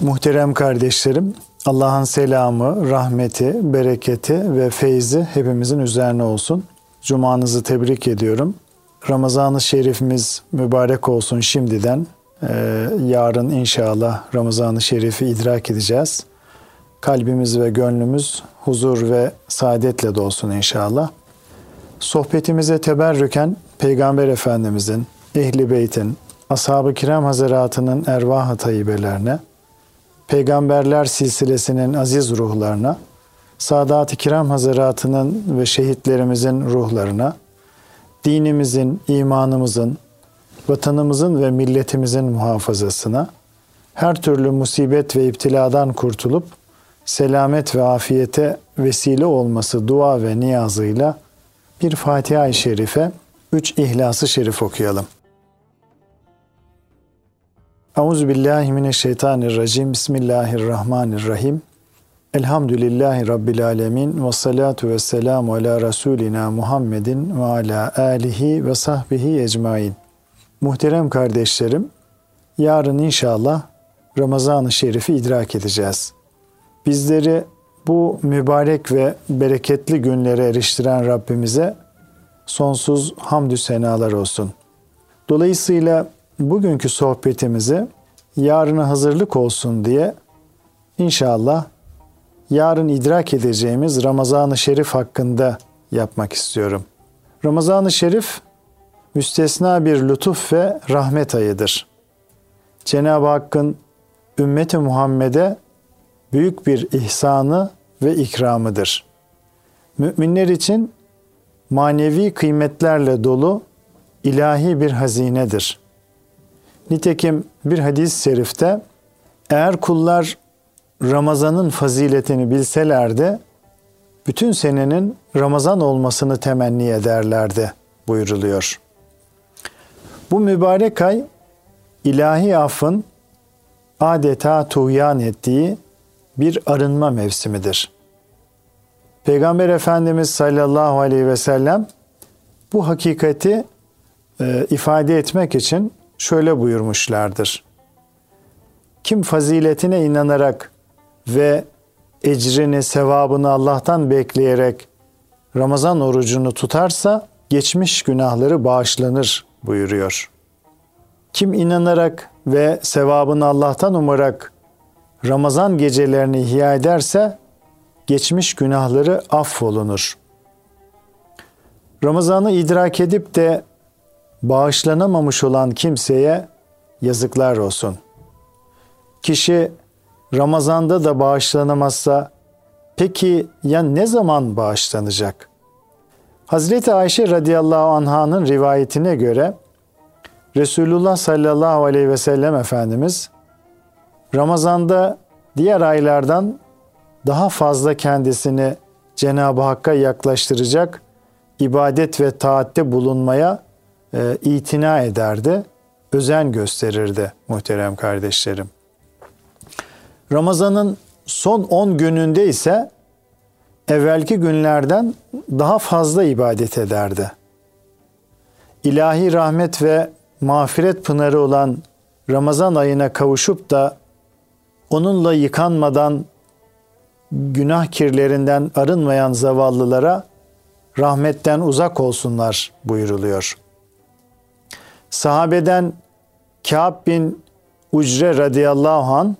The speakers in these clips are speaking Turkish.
Muhterem kardeşlerim, Allah'ın selamı, rahmeti, bereketi ve feyzi hepimizin üzerine olsun. Cumanızı tebrik ediyorum. Ramazan-ı Şerifimiz mübarek olsun şimdiden. Ee, yarın inşallah Ramazan-ı Şerif'i idrak edeceğiz. Kalbimiz ve gönlümüz huzur ve saadetle dolsun inşallah. Sohbetimize teberrüken Peygamber Efendimizin, Ehli Beyt'in, Ashab-ı Kiram Hazaratı'nın ervah-ı tayyibelerine, Peygamberler silsilesinin aziz ruhlarına, Sadat-ı Kiram Hazaratı'nın ve şehitlerimizin ruhlarına, dinimizin, imanımızın, vatanımızın ve milletimizin muhafazasına, her türlü musibet ve iptiladan kurtulup selamet ve afiyete vesile olması dua ve niyazıyla bir Fatiha-i Şerife, üç İhlas-ı Şerif okuyalım. Euzu billahi mineşşeytanirracim. Bismillahirrahmanirrahim. Elhamdülillahi rabbil alamin ve salatu vesselamu ala rasulina Muhammedin ve ala alihi ve sahbihi ecmaîn. Muhterem kardeşlerim, yarın inşallah Ramazan-ı Şerif'i idrak edeceğiz. Bizleri bu mübarek ve bereketli günlere eriştiren Rabbimize sonsuz hamdü senalar olsun. Dolayısıyla bugünkü sohbetimizi yarına hazırlık olsun diye inşallah yarın idrak edeceğimiz Ramazan-ı Şerif hakkında yapmak istiyorum. Ramazan-ı Şerif müstesna bir lütuf ve rahmet ayıdır. Cenab-ı Hakk'ın ümmeti Muhammed'e büyük bir ihsanı ve ikramıdır. Müminler için manevi kıymetlerle dolu ilahi bir hazinedir. Nitekim bir hadis-i şerifte eğer kullar Ramazan'ın faziletini bilselerdi bütün senenin Ramazan olmasını temenni ederlerdi buyuruluyor. Bu mübarek ay ilahi affın adeta tuğyan ettiği bir arınma mevsimidir. Peygamber Efendimiz sallallahu aleyhi ve sellem bu hakikati e, ifade etmek için şöyle buyurmuşlardır. Kim faziletine inanarak ve ecrini, sevabını Allah'tan bekleyerek Ramazan orucunu tutarsa geçmiş günahları bağışlanır buyuruyor. Kim inanarak ve sevabını Allah'tan umarak Ramazan gecelerini ihya ederse geçmiş günahları affolunur. Ramazan'ı idrak edip de bağışlanamamış olan kimseye yazıklar olsun. Kişi Ramazan'da da bağışlanamazsa peki ya ne zaman bağışlanacak? Hazreti Ayşe radıyallahu anh'ın rivayetine göre Resulullah sallallahu aleyhi ve sellem Efendimiz Ramazan'da diğer aylardan daha fazla kendisini Cenab-ı Hakk'a yaklaştıracak ibadet ve taatte bulunmaya e, itina ederdi, özen gösterirdi muhterem kardeşlerim. Ramazan'ın son 10 gününde ise evvelki günlerden daha fazla ibadet ederdi. İlahi rahmet ve mağfiret pınarı olan Ramazan ayına kavuşup da onunla yıkanmadan günah kirlerinden arınmayan zavallılara rahmetten uzak olsunlar buyuruluyor. Sahabeden Kâb bin Ucre radıyallahu an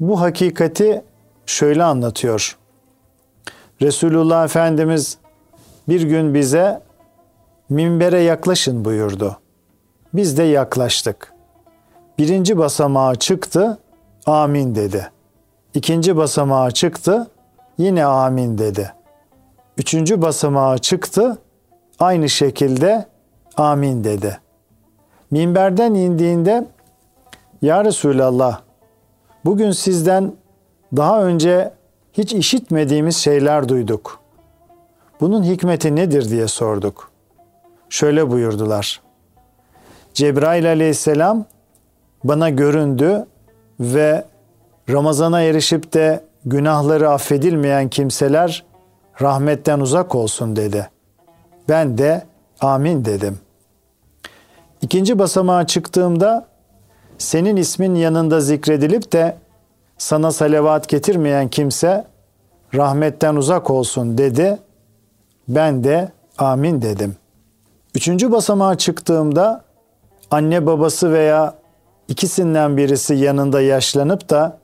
bu hakikati şöyle anlatıyor. Resulullah Efendimiz bir gün bize minbere yaklaşın buyurdu. Biz de yaklaştık. Birinci basamağa çıktı, amin dedi. İkinci basamağa çıktı, yine amin dedi. Üçüncü basamağa çıktı, aynı şekilde amin dedi. Minberden indiğinde Ya Resulallah bugün sizden daha önce hiç işitmediğimiz şeyler duyduk. Bunun hikmeti nedir diye sorduk. Şöyle buyurdular. Cebrail aleyhisselam bana göründü ve Ramazana erişip de günahları affedilmeyen kimseler rahmetten uzak olsun dedi. Ben de amin dedim. İkinci basamağa çıktığımda senin ismin yanında zikredilip de sana salavat getirmeyen kimse rahmetten uzak olsun dedi. Ben de amin dedim. Üçüncü basamağa çıktığımda anne babası veya ikisinden birisi yanında yaşlanıp da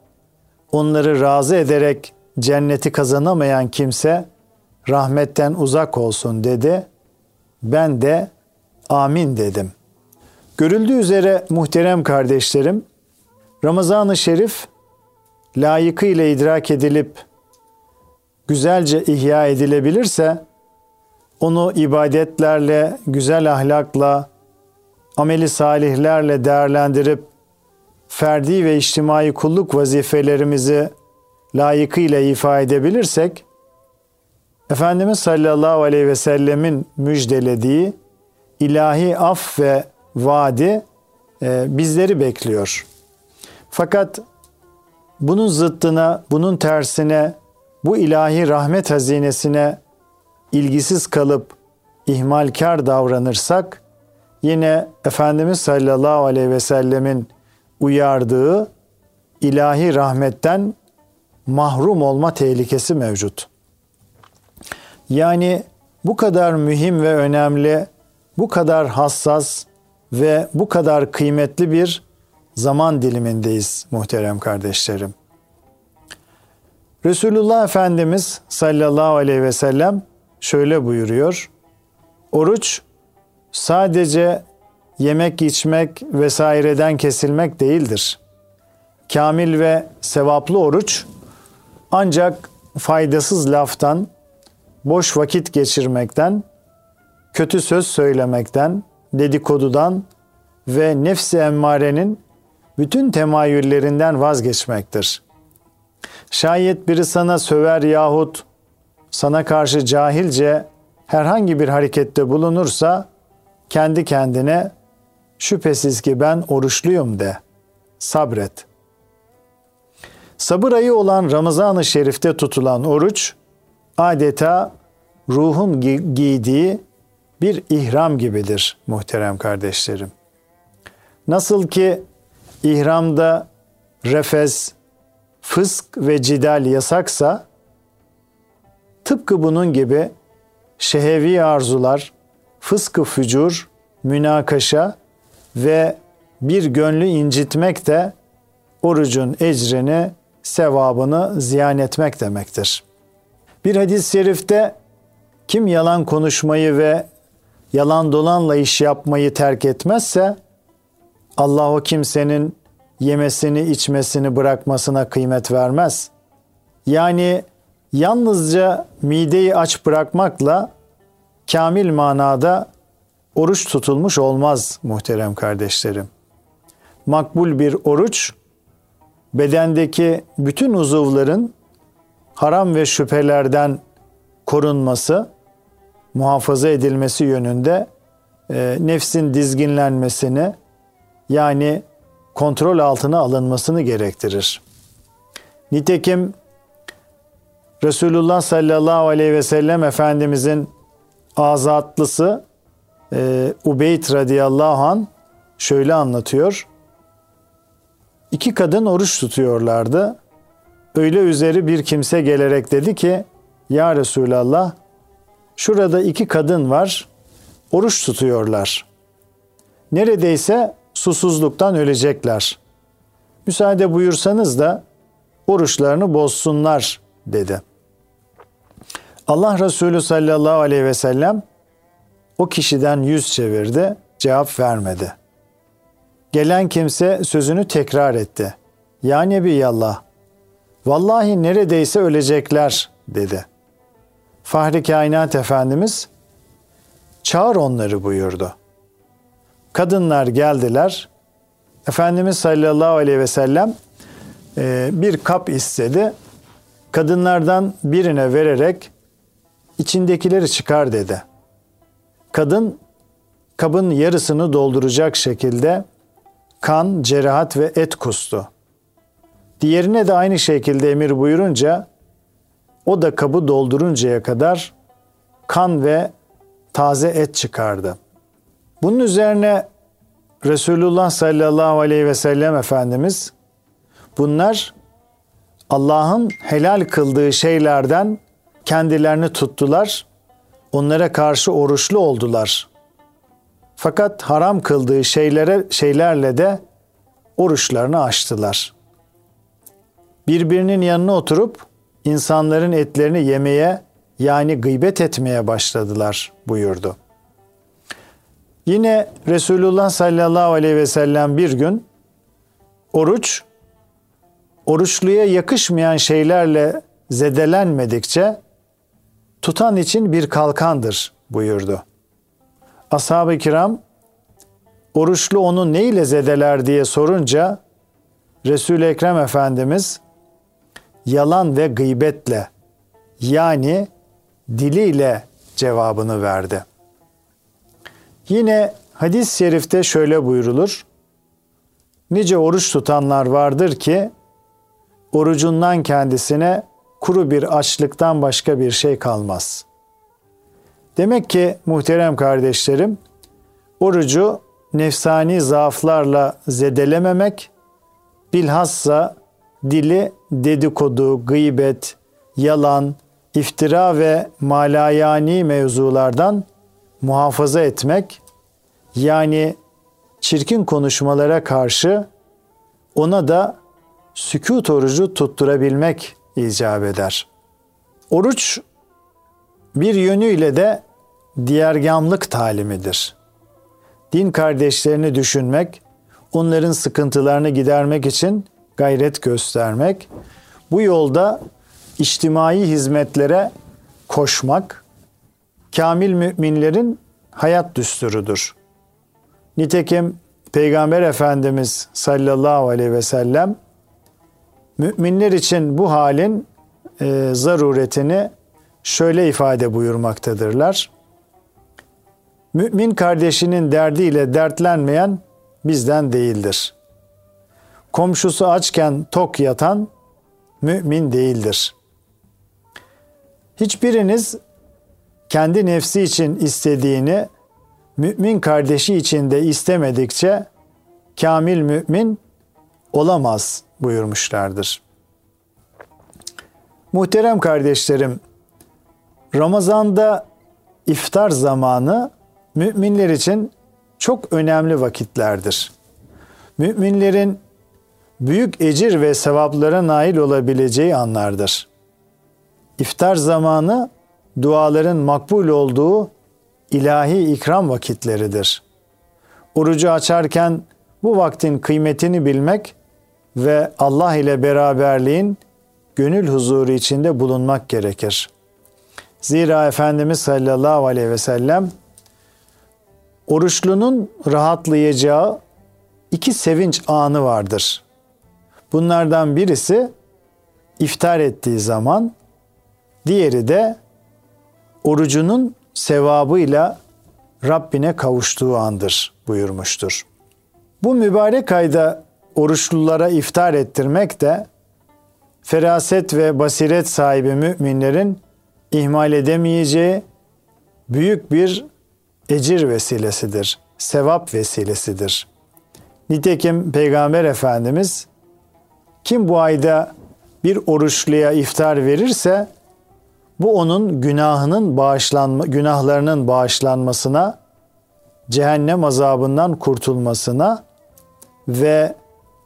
onları razı ederek cenneti kazanamayan kimse rahmetten uzak olsun dedi. Ben de amin dedim. Görüldüğü üzere muhterem kardeşlerim, Ramazan-ı Şerif layıkıyla idrak edilip güzelce ihya edilebilirse onu ibadetlerle, güzel ahlakla, ameli salihlerle değerlendirip ferdi ve içtimai kulluk vazifelerimizi layıkıyla ifa edebilirsek Efendimiz sallallahu aleyhi ve sellemin müjdelediği ilahi af ve vaadi e, bizleri bekliyor. Fakat bunun zıttına, bunun tersine, bu ilahi rahmet hazinesine ilgisiz kalıp ihmalkar davranırsak yine Efendimiz sallallahu aleyhi ve sellemin uyardığı ilahi rahmetten mahrum olma tehlikesi mevcut. Yani bu kadar mühim ve önemli, bu kadar hassas ve bu kadar kıymetli bir zaman dilimindeyiz muhterem kardeşlerim. Resulullah Efendimiz sallallahu aleyhi ve sellem şöyle buyuruyor. Oruç sadece yemek içmek vesaireden kesilmek değildir. Kamil ve sevaplı oruç ancak faydasız laftan, boş vakit geçirmekten, kötü söz söylemekten, dedikodudan ve nefsi emmarenin bütün temayüllerinden vazgeçmektir. Şayet biri sana söver yahut sana karşı cahilce herhangi bir harekette bulunursa kendi kendine şüphesiz ki ben oruçluyum de. Sabret. Sabır ayı olan Ramazan-ı Şerif'te tutulan oruç adeta ruhun giydiği bir ihram gibidir muhterem kardeşlerim. Nasıl ki ihramda refes, fısk ve cidal yasaksa tıpkı bunun gibi şehevi arzular, fıskı fücur, münakaşa ve bir gönlü incitmek de orucun ecrini, sevabını ziyan etmek demektir. Bir hadis-i şerifte kim yalan konuşmayı ve yalan dolanla iş yapmayı terk etmezse Allah o kimsenin yemesini içmesini bırakmasına kıymet vermez. Yani yalnızca mideyi aç bırakmakla kamil manada oruç tutulmuş olmaz muhterem kardeşlerim. Makbul bir oruç bedendeki bütün uzuvların haram ve şüphelerden korunması, muhafaza edilmesi yönünde e, nefsin dizginlenmesini yani kontrol altına alınmasını gerektirir. Nitekim Resulullah sallallahu aleyhi ve sellem Efendimizin azatlısı e, Ubeyd radıyallahu an şöyle anlatıyor. İki kadın oruç tutuyorlardı. Öyle üzeri bir kimse gelerek dedi ki Ya Resulallah şurada iki kadın var oruç tutuyorlar. Neredeyse susuzluktan ölecekler. Müsaade buyursanız da oruçlarını bozsunlar dedi. Allah Resulü sallallahu aleyhi ve sellem o kişiden yüz çevirdi, cevap vermedi. Gelen kimse sözünü tekrar etti. Ya Nebiyallah, vallahi neredeyse ölecekler dedi. Fahri Kainat Efendimiz, çağır onları buyurdu. Kadınlar geldiler. Efendimiz sallallahu aleyhi ve sellem e, bir kap istedi. Kadınlardan birine vererek içindekileri çıkar dedi. Kadın kabın yarısını dolduracak şekilde kan, cerahat ve et kustu. Diğerine de aynı şekilde emir buyurunca o da kabı dolduruncaya kadar kan ve taze et çıkardı. Bunun üzerine Resulullah sallallahu aleyhi ve sellem Efendimiz bunlar Allah'ın helal kıldığı şeylerden kendilerini tuttular. Onlara karşı oruçlu oldular. Fakat haram kıldığı şeylere şeylerle de oruçlarını açtılar. Birbirinin yanına oturup insanların etlerini yemeye yani gıybet etmeye başladılar buyurdu. Yine Resulullah sallallahu aleyhi ve sellem bir gün oruç oruçluya yakışmayan şeylerle zedelenmedikçe tutan için bir kalkandır buyurdu. Ashab-ı kiram oruçlu onu ne ile zedeler diye sorunca Resul-i Ekrem Efendimiz yalan ve gıybetle yani diliyle cevabını verdi. Yine hadis-i şerifte şöyle buyrulur. Nice oruç tutanlar vardır ki orucundan kendisine kuru bir açlıktan başka bir şey kalmaz. Demek ki muhterem kardeşlerim, orucu nefsani zaaflarla zedelememek, bilhassa dili dedikodu, gıybet, yalan, iftira ve malayani mevzulardan muhafaza etmek, yani çirkin konuşmalara karşı ona da sükut orucu tutturabilmek icap eder. Oruç bir yönüyle de diğergamlık talimidir. Din kardeşlerini düşünmek, onların sıkıntılarını gidermek için gayret göstermek, bu yolda içtimai hizmetlere koşmak, kamil müminlerin hayat düsturudur. Nitekim Peygamber Efendimiz sallallahu aleyhi ve sellem müminler için bu halin e, zaruretini şöyle ifade buyurmaktadırlar. Mümin kardeşinin derdiyle dertlenmeyen bizden değildir. Komşusu açken tok yatan mümin değildir. Hiçbiriniz kendi nefsi için istediğini mümin kardeşi için de istemedikçe kamil mümin olamaz buyurmuşlardır. Muhterem kardeşlerim, Ramazan'da iftar zamanı müminler için çok önemli vakitlerdir. Müminlerin büyük ecir ve sevaplara nail olabileceği anlardır. İftar zamanı duaların makbul olduğu ilahi ikram vakitleridir. Orucu açarken bu vaktin kıymetini bilmek ve Allah ile beraberliğin gönül huzuru içinde bulunmak gerekir. Zira Efendimiz sallallahu aleyhi ve sellem oruçlunun rahatlayacağı iki sevinç anı vardır. Bunlardan birisi iftar ettiği zaman, diğeri de orucunun sevabıyla Rabbine kavuştuğu andır buyurmuştur. Bu mübarek ayda oruçlulara iftar ettirmek de feraset ve basiret sahibi müminlerin ihmal edemeyeceği büyük bir ecir vesilesidir, sevap vesilesidir. Nitekim Peygamber Efendimiz kim bu ayda bir oruçluya iftar verirse bu onun günahının bağışlanma günahlarının bağışlanmasına, cehennem azabından kurtulmasına ve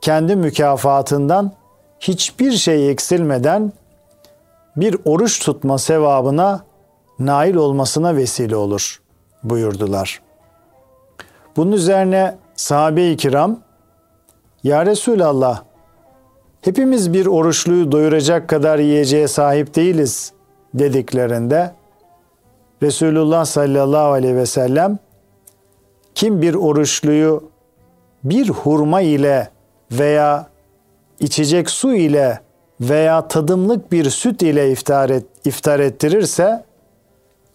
kendi mükafatından hiçbir şey eksilmeden bir oruç tutma sevabına nail olmasına vesile olur buyurdular. Bunun üzerine sahabe-i kiram Ya Resulallah hepimiz bir oruçluyu doyuracak kadar yiyeceğe sahip değiliz dediklerinde Resulullah sallallahu aleyhi ve sellem kim bir oruçluyu bir hurma ile veya içecek su ile veya tadımlık bir süt ile iftar, et, iftar ettirirse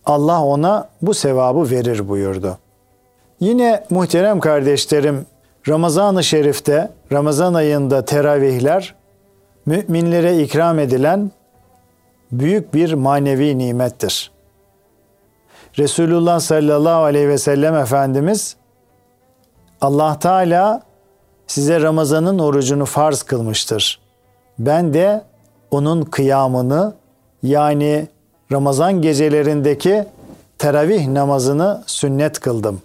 Allah ona bu sevabı verir buyurdu. Yine muhterem kardeşlerim Ramazan-ı Şerif'te Ramazan ayında teravihler müminlere ikram edilen büyük bir manevi nimettir. Resulullah sallallahu aleyhi ve sellem Efendimiz Allah Teala size Ramazan'ın orucunu farz kılmıştır. Ben de onun kıyamını yani Ramazan gecelerindeki teravih namazını sünnet kıldım.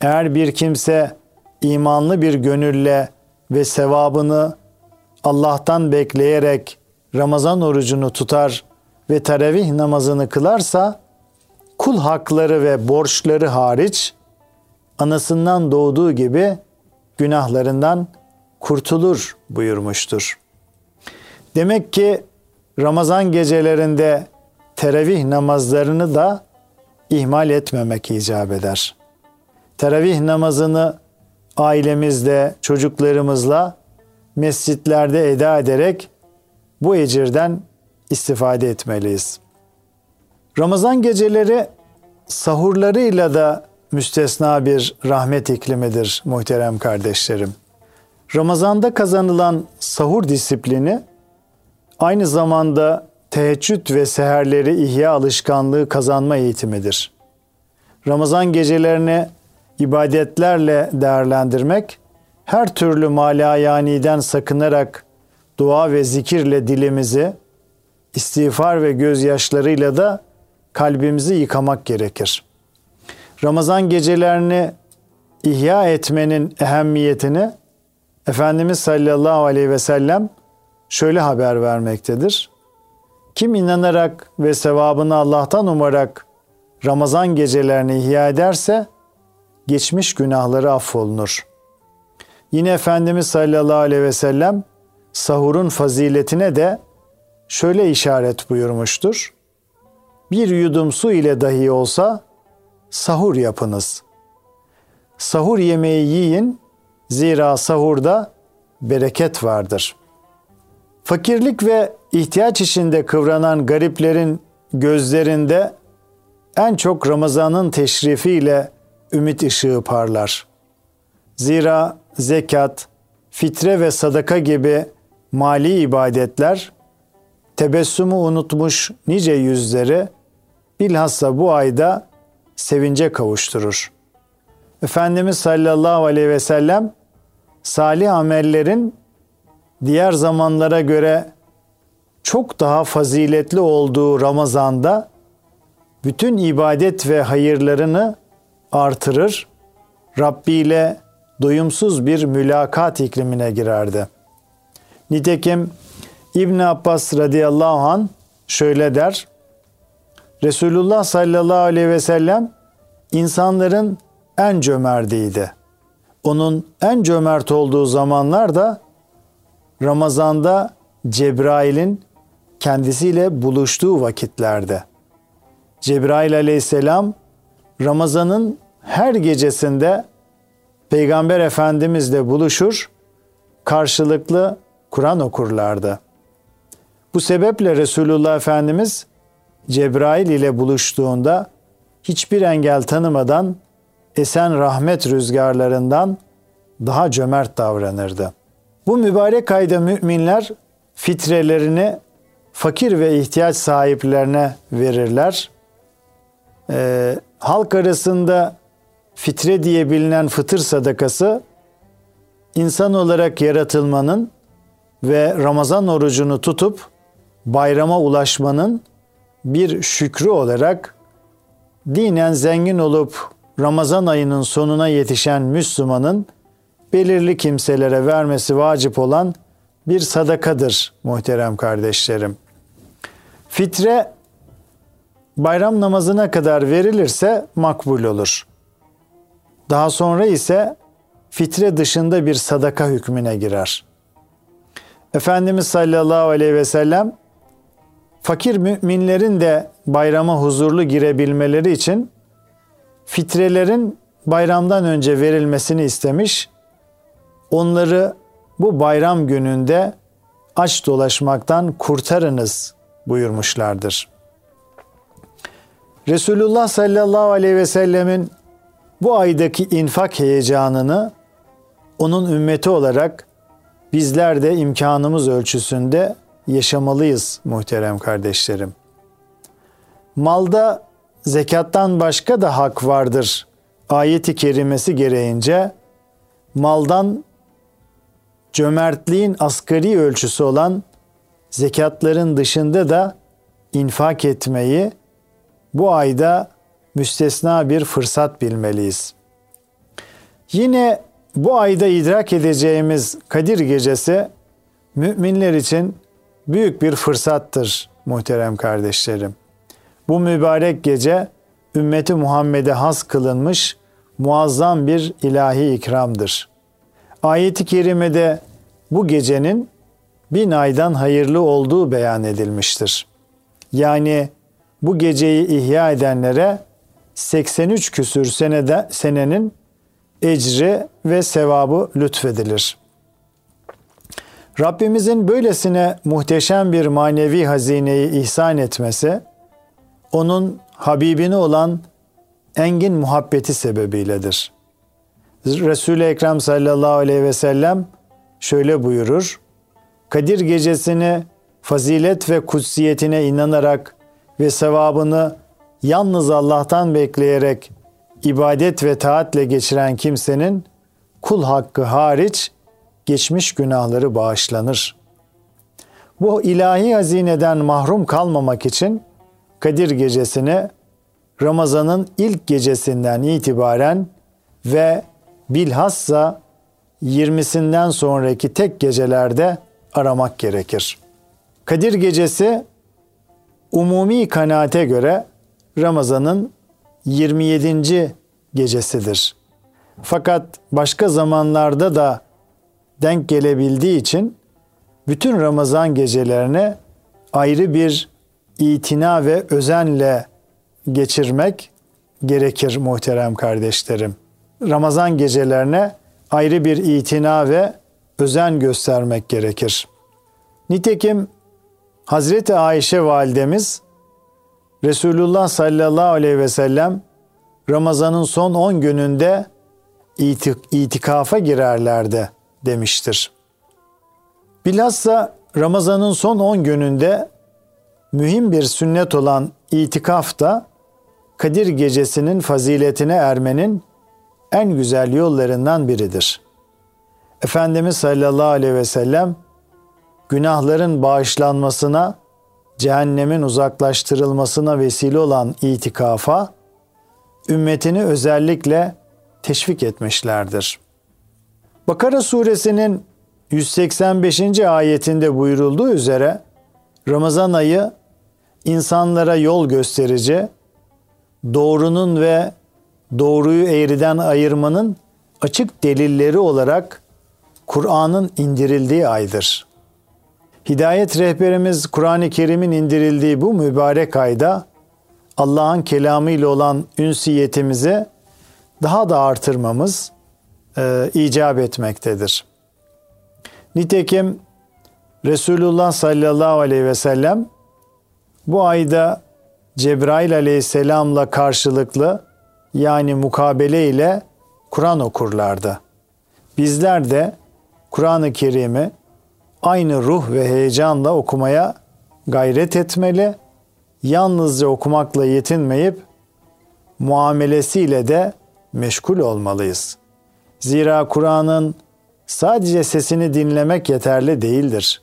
Eğer bir kimse imanlı bir gönülle ve sevabını Allah'tan bekleyerek Ramazan orucunu tutar ve teravih namazını kılarsa kul hakları ve borçları hariç anasından doğduğu gibi günahlarından kurtulur buyurmuştur. Demek ki Ramazan gecelerinde teravih namazlarını da ihmal etmemek icap eder. Teravih namazını ailemizde, çocuklarımızla mescitlerde eda ederek bu ecirden istifade etmeliyiz. Ramazan geceleri sahurlarıyla da müstesna bir rahmet iklimidir muhterem kardeşlerim. Ramazanda kazanılan sahur disiplini aynı zamanda teheccüd ve seherleri ihya alışkanlığı kazanma eğitimidir. Ramazan gecelerini ibadetlerle değerlendirmek, her türlü malayaniden sakınarak dua ve zikirle dilimizi, istiğfar ve gözyaşlarıyla da kalbimizi yıkamak gerekir. Ramazan gecelerini ihya etmenin ehemmiyetini Efendimiz sallallahu aleyhi ve sellem şöyle haber vermektedir. Kim inanarak ve sevabını Allah'tan umarak Ramazan gecelerini ihya ederse geçmiş günahları affolunur. Yine Efendimiz sallallahu aleyhi ve sellem sahurun faziletine de şöyle işaret buyurmuştur. Bir yudum su ile dahi olsa sahur yapınız. Sahur yemeği yiyin zira sahurda bereket vardır. Fakirlik ve ihtiyaç içinde kıvranan gariplerin gözlerinde en çok Ramazan'ın teşrifiyle ümit ışığı parlar. Zira zekat, fitre ve sadaka gibi mali ibadetler tebessümü unutmuş nice yüzleri bilhassa bu ayda sevince kavuşturur. Efendimiz sallallahu aleyhi ve sellem salih amellerin diğer zamanlara göre çok daha faziletli olduğu Ramazan'da bütün ibadet ve hayırlarını artırır, Rabbi ile doyumsuz bir mülakat iklimine girerdi. Nitekim İbn Abbas radıyallahu an şöyle der. Resulullah sallallahu aleyhi ve sellem insanların en cömertiydi. Onun en cömert olduğu zamanlar da Ramazan'da Cebrail'in kendisiyle buluştuğu vakitlerde. Cebrail aleyhisselam Ramazan'ın her gecesinde Peygamber Efendimizle buluşur, karşılıklı Kur'an okurlardı. Bu sebeple Resulullah Efendimiz Cebrail ile buluştuğunda hiçbir engel tanımadan esen rahmet rüzgarlarından daha cömert davranırdı. Bu mübarek ayda müminler fitrelerini fakir ve ihtiyaç sahiplerine verirler. Ee, halk arasında fitre diye bilinen fıtır sadakası insan olarak yaratılmanın ve Ramazan orucunu tutup bayrama ulaşmanın bir şükrü olarak dinen zengin olup Ramazan ayının sonuna yetişen Müslümanın belirli kimselere vermesi vacip olan bir sadakadır muhterem kardeşlerim. Fitre bayram namazına kadar verilirse makbul olur. Daha sonra ise fitre dışında bir sadaka hükmüne girer. Efendimiz sallallahu aleyhi ve sellem fakir müminlerin de bayrama huzurlu girebilmeleri için fitrelerin bayramdan önce verilmesini istemiş. Onları bu bayram gününde aç dolaşmaktan kurtarınız buyurmuşlardır. Resulullah sallallahu aleyhi ve sellemin bu aydaki infak heyecanını onun ümmeti olarak bizler de imkanımız ölçüsünde yaşamalıyız muhterem kardeşlerim. Malda zekattan başka da hak vardır. Ayeti kerimesi gereğince maldan cömertliğin asgari ölçüsü olan zekatların dışında da infak etmeyi bu ayda müstesna bir fırsat bilmeliyiz. Yine bu ayda idrak edeceğimiz Kadir Gecesi müminler için büyük bir fırsattır muhterem kardeşlerim. Bu mübarek gece ümmeti Muhammed'e has kılınmış muazzam bir ilahi ikramdır. Ayet-i kerimede bu gecenin bin aydan hayırlı olduğu beyan edilmiştir. Yani bu geceyi ihya edenlere 83 küsür senede, senenin ecri ve sevabı lütfedilir. Rabbimizin böylesine muhteşem bir manevi hazineyi ihsan etmesi, onun Habibini olan engin muhabbeti sebebiyledir. Resul-i Ekrem sallallahu aleyhi ve sellem şöyle buyurur. Kadir gecesini fazilet ve kutsiyetine inanarak ve sevabını yalnız Allah'tan bekleyerek ibadet ve taatle geçiren kimsenin kul hakkı hariç geçmiş günahları bağışlanır. Bu ilahi hazineden mahrum kalmamak için Kadir gecesini Ramazan'ın ilk gecesinden itibaren ve bilhassa 20'sinden sonraki tek gecelerde aramak gerekir. Kadir gecesi umumi kanaate göre Ramazan'ın 27. gecesidir. Fakat başka zamanlarda da denk gelebildiği için bütün Ramazan gecelerini ayrı bir itina ve özenle geçirmek gerekir muhterem kardeşlerim. Ramazan gecelerine ayrı bir itina ve özen göstermek gerekir. Nitekim Hazreti Ayşe validemiz Resulullah sallallahu aleyhi ve sellem Ramazan'ın son 10 gününde itikafa girerlerdi demiştir. Bilhassa Ramazan'ın son 10 gününde mühim bir sünnet olan itikaf da Kadir gecesinin faziletine ermenin en güzel yollarından biridir. Efendimiz sallallahu aleyhi ve sellem günahların bağışlanmasına, cehennemin uzaklaştırılmasına vesile olan itikafa ümmetini özellikle teşvik etmişlerdir. Bakara suresinin 185. ayetinde buyurulduğu üzere Ramazan ayı insanlara yol gösterici, doğrunun ve doğruyu eğriden ayırmanın açık delilleri olarak Kur'an'ın indirildiği aydır. Hidayet rehberimiz Kur'an-ı Kerim'in indirildiği bu mübarek ayda Allah'ın kelamı ile olan ünsiyetimizi daha da artırmamız e, icap etmektedir. Nitekim Resulullah sallallahu aleyhi ve sellem bu ayda Cebrail aleyhisselamla karşılıklı yani mukabele ile Kur'an okurlardı. Bizler de Kur'an-ı Kerim'i aynı ruh ve heyecanla okumaya gayret etmeli, yalnızca okumakla yetinmeyip muamelesiyle de meşgul olmalıyız. Zira Kur'an'ın sadece sesini dinlemek yeterli değildir.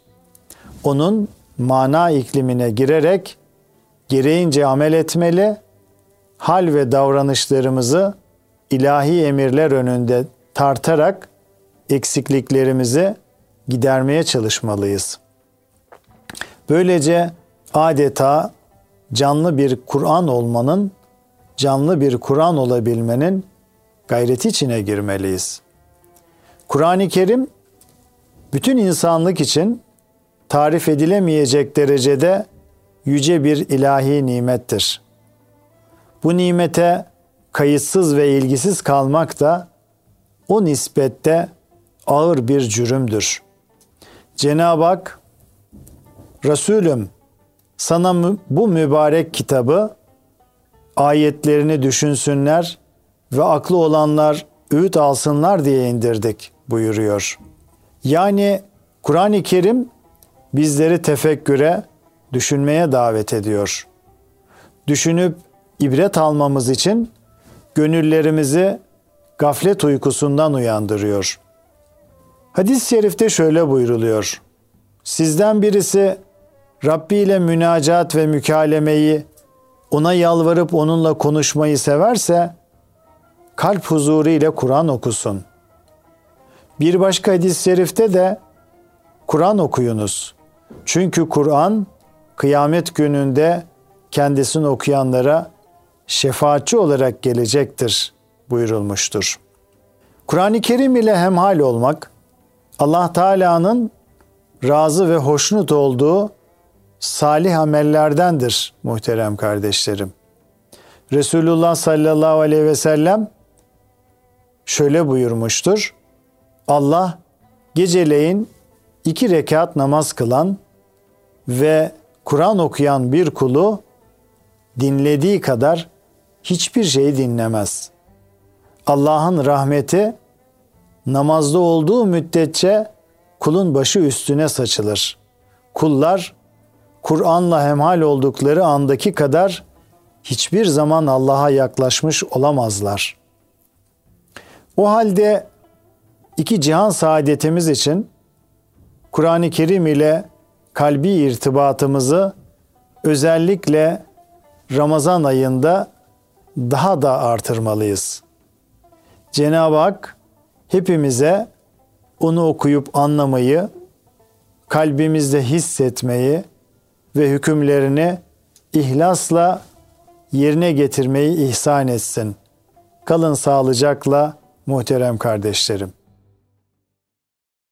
Onun mana iklimine girerek gereğince amel etmeli, hal ve davranışlarımızı ilahi emirler önünde tartarak eksikliklerimizi gidermeye çalışmalıyız. Böylece adeta canlı bir Kur'an olmanın, canlı bir Kur'an olabilmenin gayreti içine girmeliyiz. Kur'an-ı Kerim bütün insanlık için tarif edilemeyecek derecede yüce bir ilahi nimettir. Bu nimete kayıtsız ve ilgisiz kalmak da o nispette ağır bir cürümdür. Cenab-ı Hak Resulüm sana bu mübarek kitabı ayetlerini düşünsünler ve aklı olanlar öğüt alsınlar diye indirdik buyuruyor. Yani Kur'an-ı Kerim bizleri tefekküre, düşünmeye davet ediyor. Düşünüp ibret almamız için gönüllerimizi gaflet uykusundan uyandırıyor. Hadis-i şerifte şöyle buyruluyor. Sizden birisi Rabbi ile münacat ve mükalemeyi, ona yalvarıp onunla konuşmayı severse, kalp huzuru ile Kur'an okusun. Bir başka hadis-i şerifte de Kur'an okuyunuz. Çünkü Kur'an kıyamet gününde kendisini okuyanlara şefaatçi olarak gelecektir buyurulmuştur. Kur'an-ı Kerim ile hemhal olmak, Allah Teala'nın razı ve hoşnut olduğu salih amellerdendir muhterem kardeşlerim. Resulullah sallallahu aleyhi ve sellem şöyle buyurmuştur. Allah geceleyin iki rekat namaz kılan ve Kur'an okuyan bir kulu dinlediği kadar hiçbir şeyi dinlemez. Allah'ın rahmeti namazda olduğu müddetçe kulun başı üstüne saçılır. Kullar Kur'an'la hemhal oldukları andaki kadar hiçbir zaman Allah'a yaklaşmış olamazlar. O halde iki cihan saadetimiz için Kur'an-ı Kerim ile kalbi irtibatımızı özellikle Ramazan ayında daha da artırmalıyız. Cenab-ı Hak hepimize onu okuyup anlamayı, kalbimizde hissetmeyi ve hükümlerini ihlasla yerine getirmeyi ihsan etsin. Kalın sağlıcakla muhterem kardeşlerim.